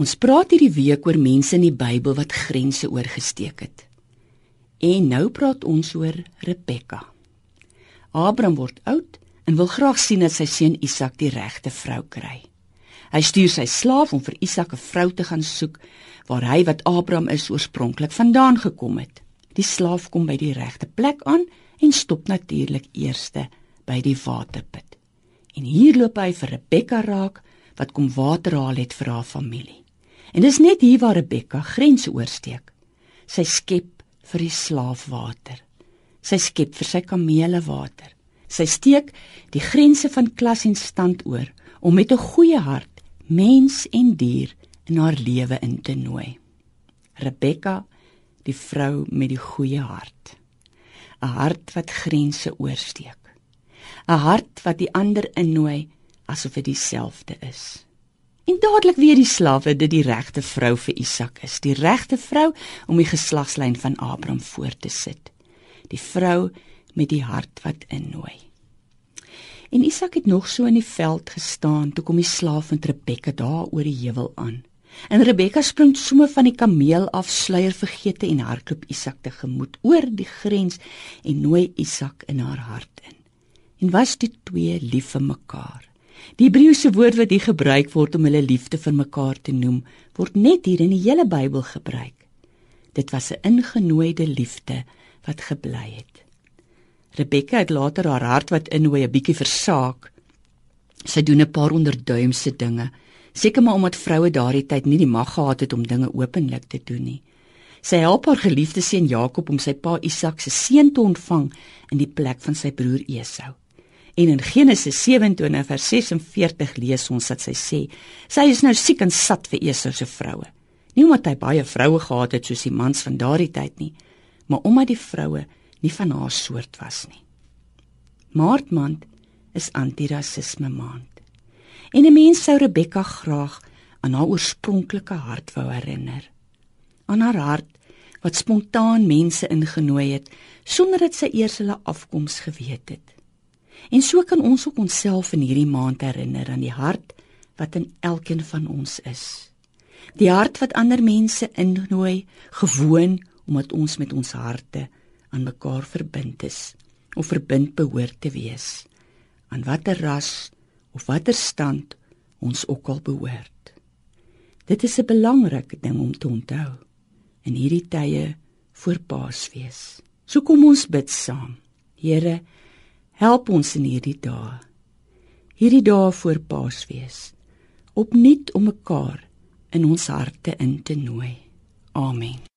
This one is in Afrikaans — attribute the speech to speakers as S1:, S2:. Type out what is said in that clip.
S1: Ons praat hierdie week oor mense in die Bybel wat grense oorgesteek het. En nou praat ons oor Rebekka. Abraham word oud en wil graag sien dat sy seun Isak die regte vrou kry. Hy stuur sy slaaf om vir Isak 'n vrou te gaan soek waar hy wat Abraham is oorspronklik vandaan gekom het. Die slaaf kom by die regte plek aan en stop natuurlik eerste by die waterput. En hier loop hy vir Rebekka raak wat kom water haal het vir haar familie. En dis net hier waar Rebekka grense oorsteek. Sy skep vir die slaaf water. Sy skep vir sy kamele water. Sy steek die grense van klas en stand oor om met 'n goeie hart mens en dier in haar lewe in te nooi. Rebekka, die vrou met die goeie hart. 'n Hart wat grense oorsteek. 'n Hart wat die ander innooi asof dit dieselfde is. En dadelik weet die slawe dit die regte vrou vir Isak is, die regte vrou om die geslagslyn van Abraham voort te sit. Die vrou met die hart wat innooi. En Isak het nog so in die veld gestaan toe kom die slaaf met Rebekka daar oor die heuwel aan. En Rebekka spring sommer van die kameel af, sluier vergete en hardloop Isak te gemoed oor die grens en nooi Isak in haar hart in. En was die twee lief vir mekaar. Die Hebreëse woord wat hier gebruik word om hulle liefde vir mekaar te noem, word net hier in die hele Bybel gebruik. Dit was 'n ingenooide liefde wat gebly het. Rebekka het later haar hart wat innooi 'n bietjie versaak. Sy doen 'n paar onderduimse dinge, seker maar omdat vroue daardie tyd nie die mag gehad het om dinge openlik te doen nie. Sy help haar geliefde seun Jakob om sy pa Isak se seun te ontvang in die plek van sy broer Esau. En in Genesis 27 vers 46 lees ons dat sy sê: "Sy is nou siek en sat vir Esau se vroue." Nie omdat hy baie vroue gehad het soos die mans van daardie tyd nie, maar omdat die vroue nie van haar soort was nie. Maart maand is antirasisme maand. En 'n mens sou Rebekka graag aan haar oorspronklike hart wou herinner. Aan haar hart wat spontaan mense ingenooi het sonder dat sy eers hulle afkoms geweet het. En so kan ons ook onsself in hierdie maand herinner aan die hart wat in elkeen van ons is. Die hart wat ander mense innooi, gewoon omdat ons met ons harte aan mekaar verbind is of verbind behoort te wees aan watter ras of watter stand ons ook al behoort. Dit is 'n belangrike ding om te onthou in hierdie tye voor Paasfees. So kom ons bid saam. Here, Help ons in hierdie dae. Hierdie dae voor Paasfees. Opnuut om mekaar in ons harte in te nooi. Amen.